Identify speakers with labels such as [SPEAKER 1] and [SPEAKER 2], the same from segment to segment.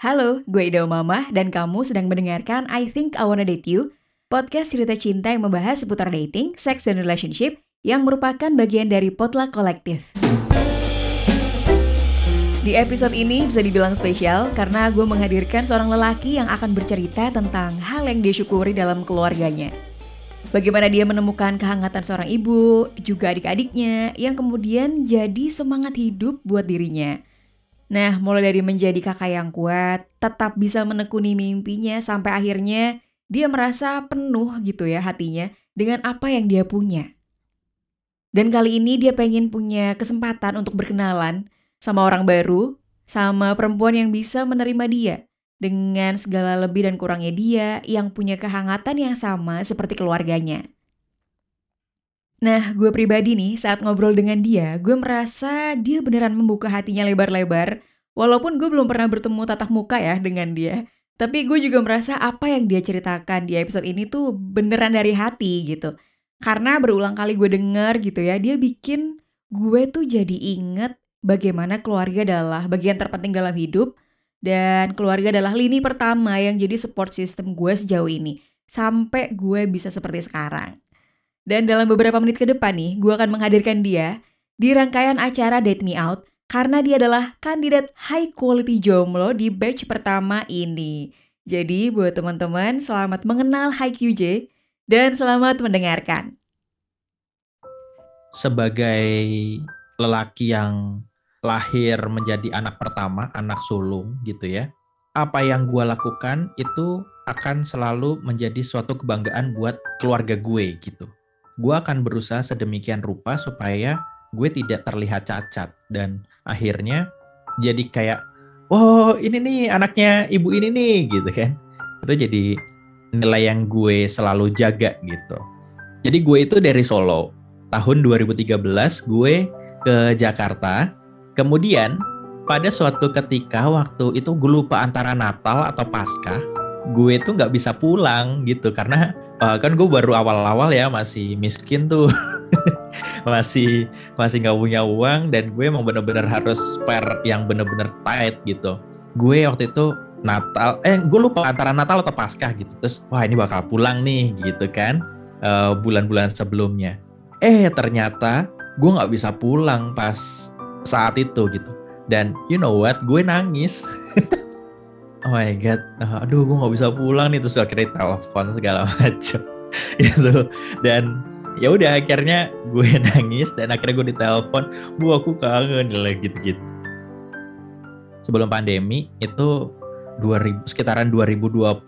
[SPEAKER 1] Halo, gue Ida Mama dan kamu sedang mendengarkan I Think I Wanna Date You, podcast cerita cinta yang membahas seputar dating, seks, dan relationship yang merupakan bagian dari Potluck Kolektif. Di episode ini bisa dibilang spesial karena gue menghadirkan seorang lelaki yang akan bercerita tentang hal yang dia syukuri dalam keluarganya. Bagaimana dia menemukan kehangatan seorang ibu, juga adik-adiknya, yang kemudian jadi semangat hidup buat dirinya. Nah, mulai dari menjadi kakak yang kuat, tetap bisa menekuni mimpinya sampai akhirnya dia merasa penuh gitu ya hatinya dengan apa yang dia punya. Dan kali ini dia pengen punya kesempatan untuk berkenalan sama orang baru, sama perempuan yang bisa menerima dia dengan segala lebih dan kurangnya dia yang punya kehangatan yang sama seperti keluarganya. Nah, gue pribadi nih saat ngobrol dengan dia, gue merasa dia beneran membuka hatinya lebar-lebar. Walaupun gue belum pernah bertemu tatap muka ya dengan dia. Tapi gue juga merasa apa yang dia ceritakan di episode ini tuh beneran dari hati gitu. Karena berulang kali gue denger gitu ya, dia bikin gue tuh jadi inget bagaimana keluarga adalah bagian terpenting dalam hidup. Dan keluarga adalah lini pertama yang jadi support system gue sejauh ini. Sampai gue bisa seperti sekarang. Dan dalam beberapa menit ke depan nih, gue akan menghadirkan dia di rangkaian acara Date Me Out karena dia adalah kandidat high quality jomblo di batch pertama ini. Jadi buat teman-teman selamat mengenal High QJ dan selamat mendengarkan.
[SPEAKER 2] Sebagai lelaki yang lahir menjadi anak pertama, anak sulung gitu ya. Apa yang gue lakukan itu akan selalu menjadi suatu kebanggaan buat keluarga gue gitu gue akan berusaha sedemikian rupa supaya gue tidak terlihat cacat. Dan akhirnya jadi kayak oh ini nih anaknya ibu ini nih gitu kan. Itu jadi nilai yang gue selalu jaga gitu. Jadi gue itu dari Solo. Tahun 2013 gue ke Jakarta. Kemudian pada suatu ketika waktu itu gue lupa antara Natal atau Paskah gue tuh nggak bisa pulang gitu karena uh, kan gue baru awal-awal ya masih miskin tuh. Masih masih nggak punya uang dan gue emang bener-bener harus spare yang bener-bener tight gitu. Gue waktu itu Natal eh gue lupa antara Natal atau Paskah gitu. Terus wah ini bakal pulang nih gitu kan eh, bulan-bulan sebelumnya. Eh ternyata gue nggak bisa pulang pas saat itu gitu. Dan you know what? Gue nangis oh my god. Aduh gue nggak bisa pulang nih. Terus akhirnya telepon segala macam itu dan ya udah akhirnya gue nangis dan akhirnya gue ditelepon bu aku kangen lah gitu gitu sebelum pandemi itu 2000 sekitaran 2020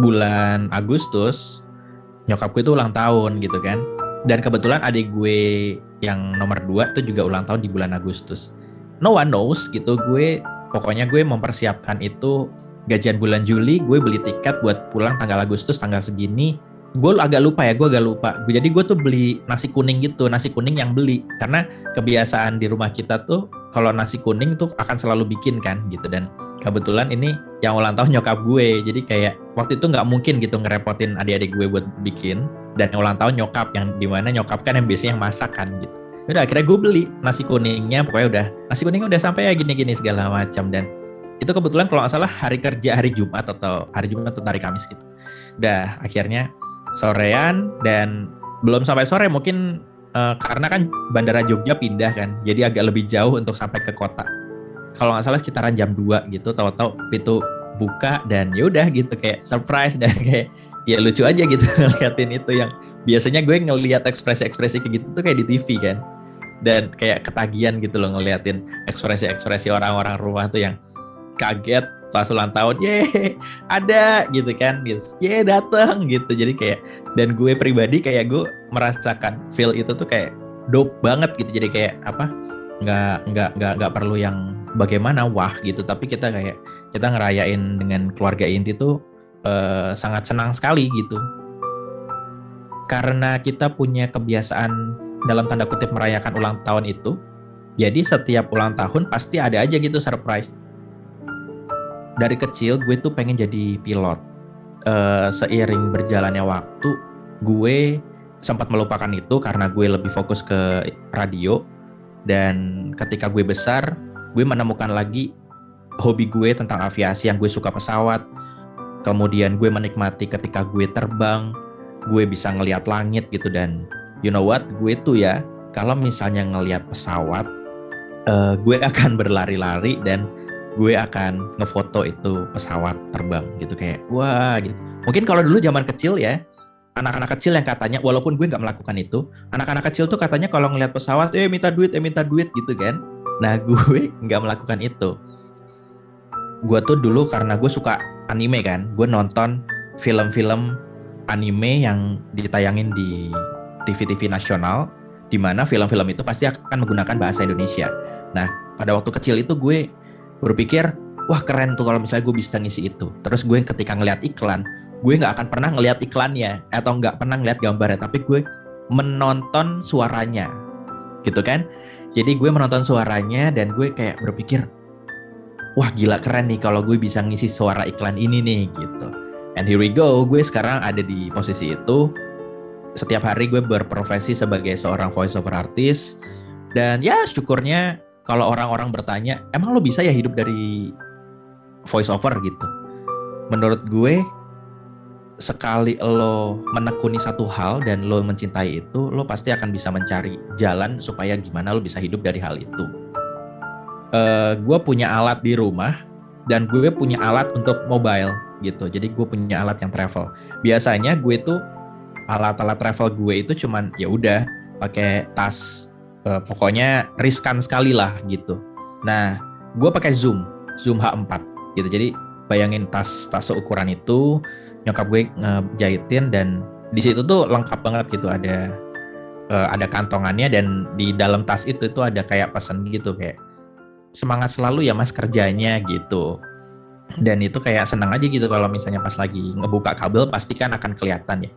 [SPEAKER 2] bulan Agustus nyokapku itu ulang tahun gitu kan. Dan kebetulan adik gue yang nomor dua itu juga ulang tahun di bulan Agustus. No one knows gitu gue pokoknya gue mempersiapkan itu gajian bulan Juli gue beli tiket buat pulang tanggal Agustus tanggal segini. Gue agak lupa ya gue agak lupa. Jadi gue tuh beli nasi kuning gitu nasi kuning yang beli. Karena kebiasaan di rumah kita tuh kalau nasi kuning tuh akan selalu bikin kan gitu. Dan kebetulan ini yang ulang tahun nyokap gue. Jadi kayak waktu itu nggak mungkin gitu ngerepotin adik-adik gue buat bikin. Dan yang ulang tahun nyokap yang di mana nyokap kan yang biasanya yang masak kan gitu udah akhirnya gue beli nasi kuningnya. Pokoknya udah nasi kuningnya udah sampai ya gini-gini segala macam. Dan itu kebetulan kalau nggak salah hari kerja hari Jumat atau hari Jumat atau hari Kamis gitu. Udah akhirnya sorean dan belum sampai sore mungkin uh, karena kan bandara Jogja pindah kan jadi agak lebih jauh untuk sampai ke kota. Kalau nggak salah sekitaran jam 2 gitu tahu-tahu pintu buka dan ya udah gitu kayak surprise dan kayak ya lucu aja gitu ngeliatin itu yang biasanya gue ngelihat ekspresi-ekspresi kayak gitu tuh kayak di TV kan dan kayak ketagihan gitu loh ngeliatin ekspresi-ekspresi orang-orang rumah tuh yang kaget pas ulang tahun, ye ada gitu kan, gitu, ye datang gitu. Jadi kayak dan gue pribadi kayak gue merasakan feel itu tuh kayak dope banget gitu. Jadi kayak apa? nggak nggak nggak nggak perlu yang bagaimana wah gitu, tapi kita kayak kita ngerayain dengan keluarga inti tuh uh, sangat senang sekali gitu karena kita punya kebiasaan dalam tanda kutip merayakan ulang tahun itu, jadi setiap ulang tahun pasti ada aja gitu surprise. Dari kecil gue tuh pengen jadi pilot. Uh, seiring berjalannya waktu, gue sempat melupakan itu karena gue lebih fokus ke radio. Dan ketika gue besar, gue menemukan lagi hobi gue tentang aviasi yang gue suka pesawat. Kemudian gue menikmati ketika gue terbang, gue bisa ngelihat langit gitu dan you know what, gue tuh ya kalau misalnya ngelihat pesawat, uh, gue akan berlari-lari dan gue akan ngefoto itu pesawat terbang gitu kayak wah gitu. Mungkin kalau dulu zaman kecil ya, anak-anak kecil yang katanya walaupun gue nggak melakukan itu anak-anak kecil tuh katanya kalau ngelihat pesawat eh minta duit eh minta duit gitu kan. Nah gue nggak melakukan itu. Gue tuh dulu karena gue suka anime kan gue nonton film-film anime yang ditayangin di TV-TV nasional di mana film-film itu pasti akan menggunakan bahasa Indonesia. Nah pada waktu kecil itu gue berpikir wah keren tuh kalau misalnya gue bisa ngisi itu. Terus gue ketika ngeliat iklan gue nggak akan pernah ngeliat iklannya atau nggak pernah ngeliat gambarnya tapi gue menonton suaranya. Gitu kan? Jadi gue menonton suaranya dan gue kayak berpikir wah gila keren nih kalau gue bisa ngisi suara iklan ini nih gitu. And here we go gue sekarang ada di posisi itu setiap hari gue berprofesi sebagai seorang voice over artist dan ya syukurnya kalau orang-orang bertanya emang lo bisa ya hidup dari voice over gitu menurut gue sekali lo menekuni satu hal dan lo mencintai itu, lo pasti akan bisa mencari jalan supaya gimana lo bisa hidup dari hal itu. Uh, gue punya alat di rumah dan gue punya alat untuk mobile gitu. Jadi gue punya alat yang travel. Biasanya gue tuh alat-alat travel gue itu cuman ya udah pakai tas. Uh, pokoknya riskan sekali lah gitu. Nah, gue pakai Zoom, Zoom H4 gitu. Jadi bayangin tas tas seukuran itu nyokap gue ngejahitin dan di situ tuh lengkap banget gitu ada uh, ada kantongannya dan di dalam tas itu tuh ada kayak pesan gitu kayak semangat selalu ya mas kerjanya gitu dan itu kayak senang aja gitu kalau misalnya pas lagi ngebuka kabel pasti kan akan kelihatan ya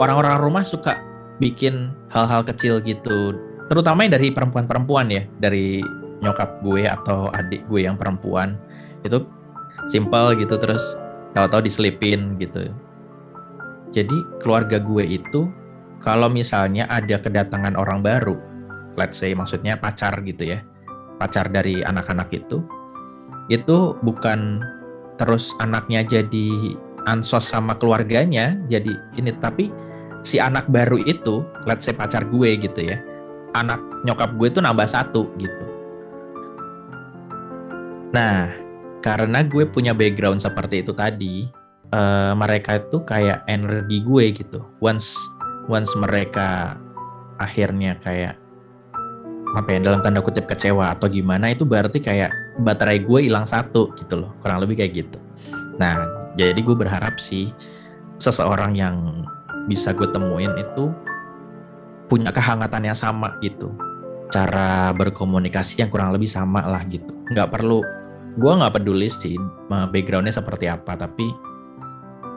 [SPEAKER 2] orang-orang rumah suka bikin hal-hal kecil gitu. Terutama dari perempuan-perempuan ya. Dari nyokap gue atau adik gue yang perempuan. Itu simple gitu terus tahu-tahu diselipin gitu. Jadi keluarga gue itu kalau misalnya ada kedatangan orang baru let's say maksudnya pacar gitu ya pacar dari anak-anak itu itu bukan terus anaknya jadi ansos sama keluarganya jadi ini tapi si anak baru itu let's say pacar gue gitu ya anak nyokap gue itu nambah satu gitu. Nah karena gue punya background seperti itu tadi uh, mereka itu kayak energi gue gitu. Once once mereka akhirnya kayak apa ya dalam tanda kutip kecewa atau gimana itu berarti kayak baterai gue hilang satu gitu loh kurang lebih kayak gitu. Nah jadi gue berharap sih seseorang yang bisa gue temuin itu punya kehangatan yang sama gitu. Cara berkomunikasi yang kurang lebih sama lah gitu. Nggak perlu gue nggak peduli sih backgroundnya seperti apa tapi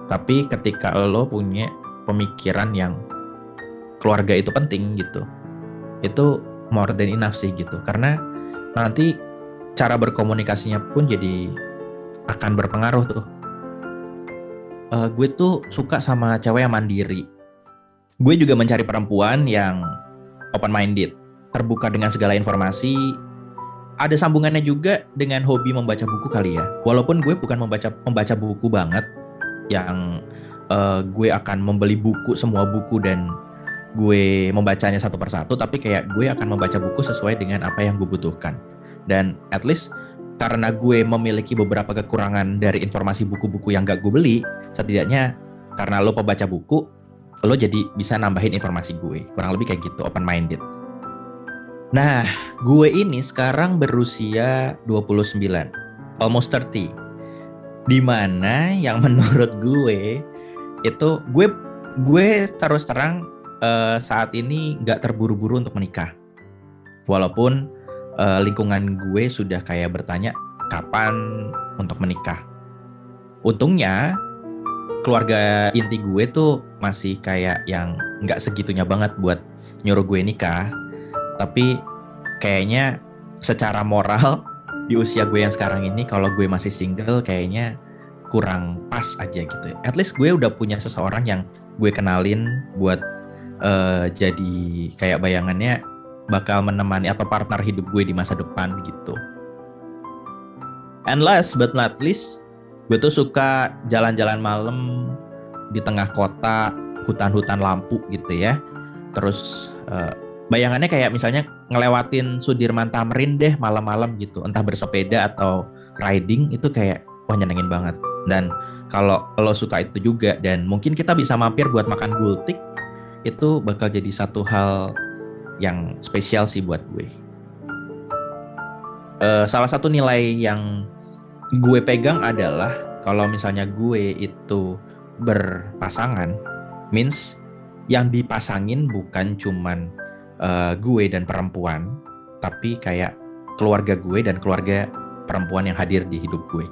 [SPEAKER 2] tapi ketika lo punya pemikiran yang keluarga itu penting gitu itu more than enough sih gitu. Karena nanti cara berkomunikasinya pun jadi akan berpengaruh tuh uh, gue tuh suka sama cewek yang mandiri gue juga mencari perempuan yang open minded terbuka dengan segala informasi ada sambungannya juga dengan hobi membaca buku kali ya. Walaupun gue bukan membaca membaca buku banget yang uh, gue akan membeli buku semua buku dan gue membacanya satu persatu tapi kayak gue akan membaca buku sesuai dengan apa yang gue butuhkan. Dan at least karena gue memiliki beberapa kekurangan dari informasi buku-buku yang gak gue beli, setidaknya karena lo pembaca buku, lo jadi bisa nambahin informasi gue. Kurang lebih kayak gitu, open minded. Nah, gue ini sekarang berusia 29, almost 30. Di mana yang menurut gue itu gue gue terus terang uh, saat ini nggak terburu-buru untuk menikah. Walaupun uh, lingkungan gue sudah kayak bertanya kapan untuk menikah. Untungnya keluarga inti gue tuh masih kayak yang nggak segitunya banget buat nyuruh gue nikah tapi kayaknya secara moral di usia gue yang sekarang ini kalau gue masih single kayaknya kurang pas aja gitu. At least gue udah punya seseorang yang gue kenalin buat uh, jadi kayak bayangannya bakal menemani atau partner hidup gue di masa depan gitu. And last but not least, gue tuh suka jalan-jalan malam di tengah kota, hutan-hutan lampu gitu ya. Terus uh, bayangannya kayak misalnya ngelewatin Sudirman Tamrin deh malam-malam gitu, entah bersepeda atau riding itu kayak wah nyenengin banget. Dan kalau lo suka itu juga dan mungkin kita bisa mampir buat makan gultik, itu bakal jadi satu hal yang spesial sih buat gue. Uh, salah satu nilai yang gue pegang adalah kalau misalnya gue itu berpasangan, means yang dipasangin bukan cuman uh, gue dan perempuan, tapi kayak keluarga gue dan keluarga perempuan yang hadir di hidup gue.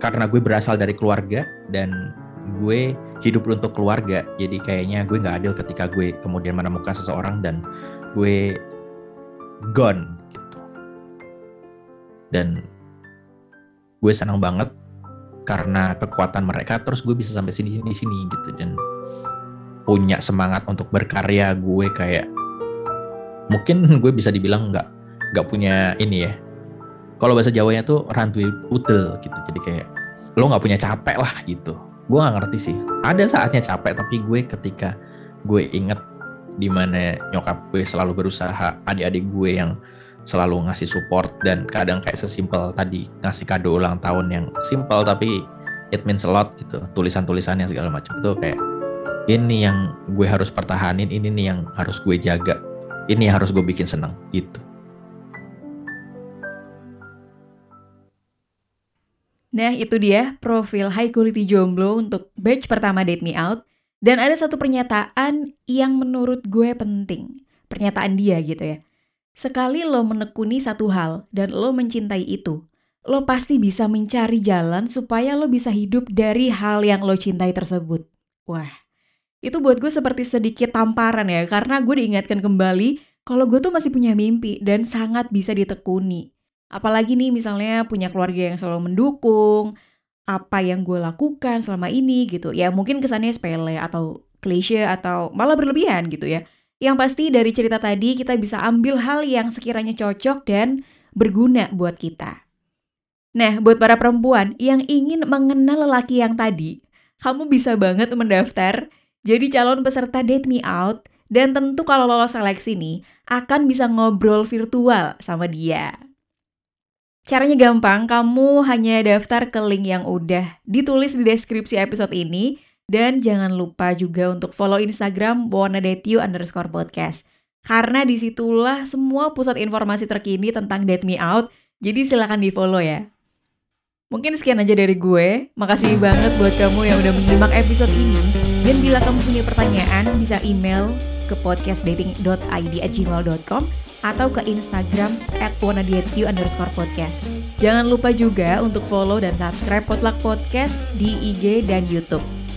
[SPEAKER 2] Karena gue berasal dari keluarga dan gue hidup untuk keluarga, jadi kayaknya gue nggak adil ketika gue kemudian menemukan seseorang dan gue gone gitu. Dan gue senang banget karena kekuatan mereka terus gue bisa sampai sini di sini gitu. Dan punya semangat untuk berkarya gue kayak mungkin gue bisa dibilang nggak nggak punya ini ya. Kalau bahasa Jawanya tuh rantui utel gitu. Jadi kayak lo nggak punya capek lah gitu. Gue nggak ngerti sih. Ada saatnya capek tapi gue ketika gue inget di mana nyokap gue selalu berusaha adik-adik gue yang selalu ngasih support dan kadang kayak sesimpel tadi ngasih kado ulang tahun yang simpel tapi it means a lot gitu. Tulisan-tulisan yang segala macam. Itu kayak ini yang gue harus pertahanin ini nih yang harus gue jaga ini yang harus gue bikin seneng gitu.
[SPEAKER 1] Nah itu dia profil high quality jomblo untuk batch pertama Date Me Out. Dan ada satu pernyataan yang menurut gue penting. Pernyataan dia gitu ya Sekali lo menekuni satu hal dan lo mencintai itu, lo pasti bisa mencari jalan supaya lo bisa hidup dari hal yang lo cintai tersebut. Wah, itu buat gue seperti sedikit tamparan ya, karena gue diingatkan kembali kalau gue tuh masih punya mimpi dan sangat bisa ditekuni. Apalagi nih misalnya punya keluarga yang selalu mendukung, apa yang gue lakukan selama ini gitu. Ya mungkin kesannya sepele atau klise atau malah berlebihan gitu ya. Yang pasti dari cerita tadi kita bisa ambil hal yang sekiranya cocok dan berguna buat kita. Nah, buat para perempuan yang ingin mengenal lelaki yang tadi, kamu bisa banget mendaftar jadi calon peserta Date Me Out dan tentu kalau lolos seleksi nih akan bisa ngobrol virtual sama dia. Caranya gampang, kamu hanya daftar ke link yang udah ditulis di deskripsi episode ini dan jangan lupa juga untuk follow Instagram wannadateyou underscore podcast. Karena di situlah semua pusat informasi terkini tentang Date Me Out. Jadi silahkan di follow ya. Mungkin sekian aja dari gue. Makasih banget buat kamu yang udah menyimak episode ini. Dan bila kamu punya pertanyaan, bisa email ke podcastdating.id@gmail.com atau ke Instagram at underscore podcast. Jangan lupa juga untuk follow dan subscribe Potluck Podcast di IG dan Youtube.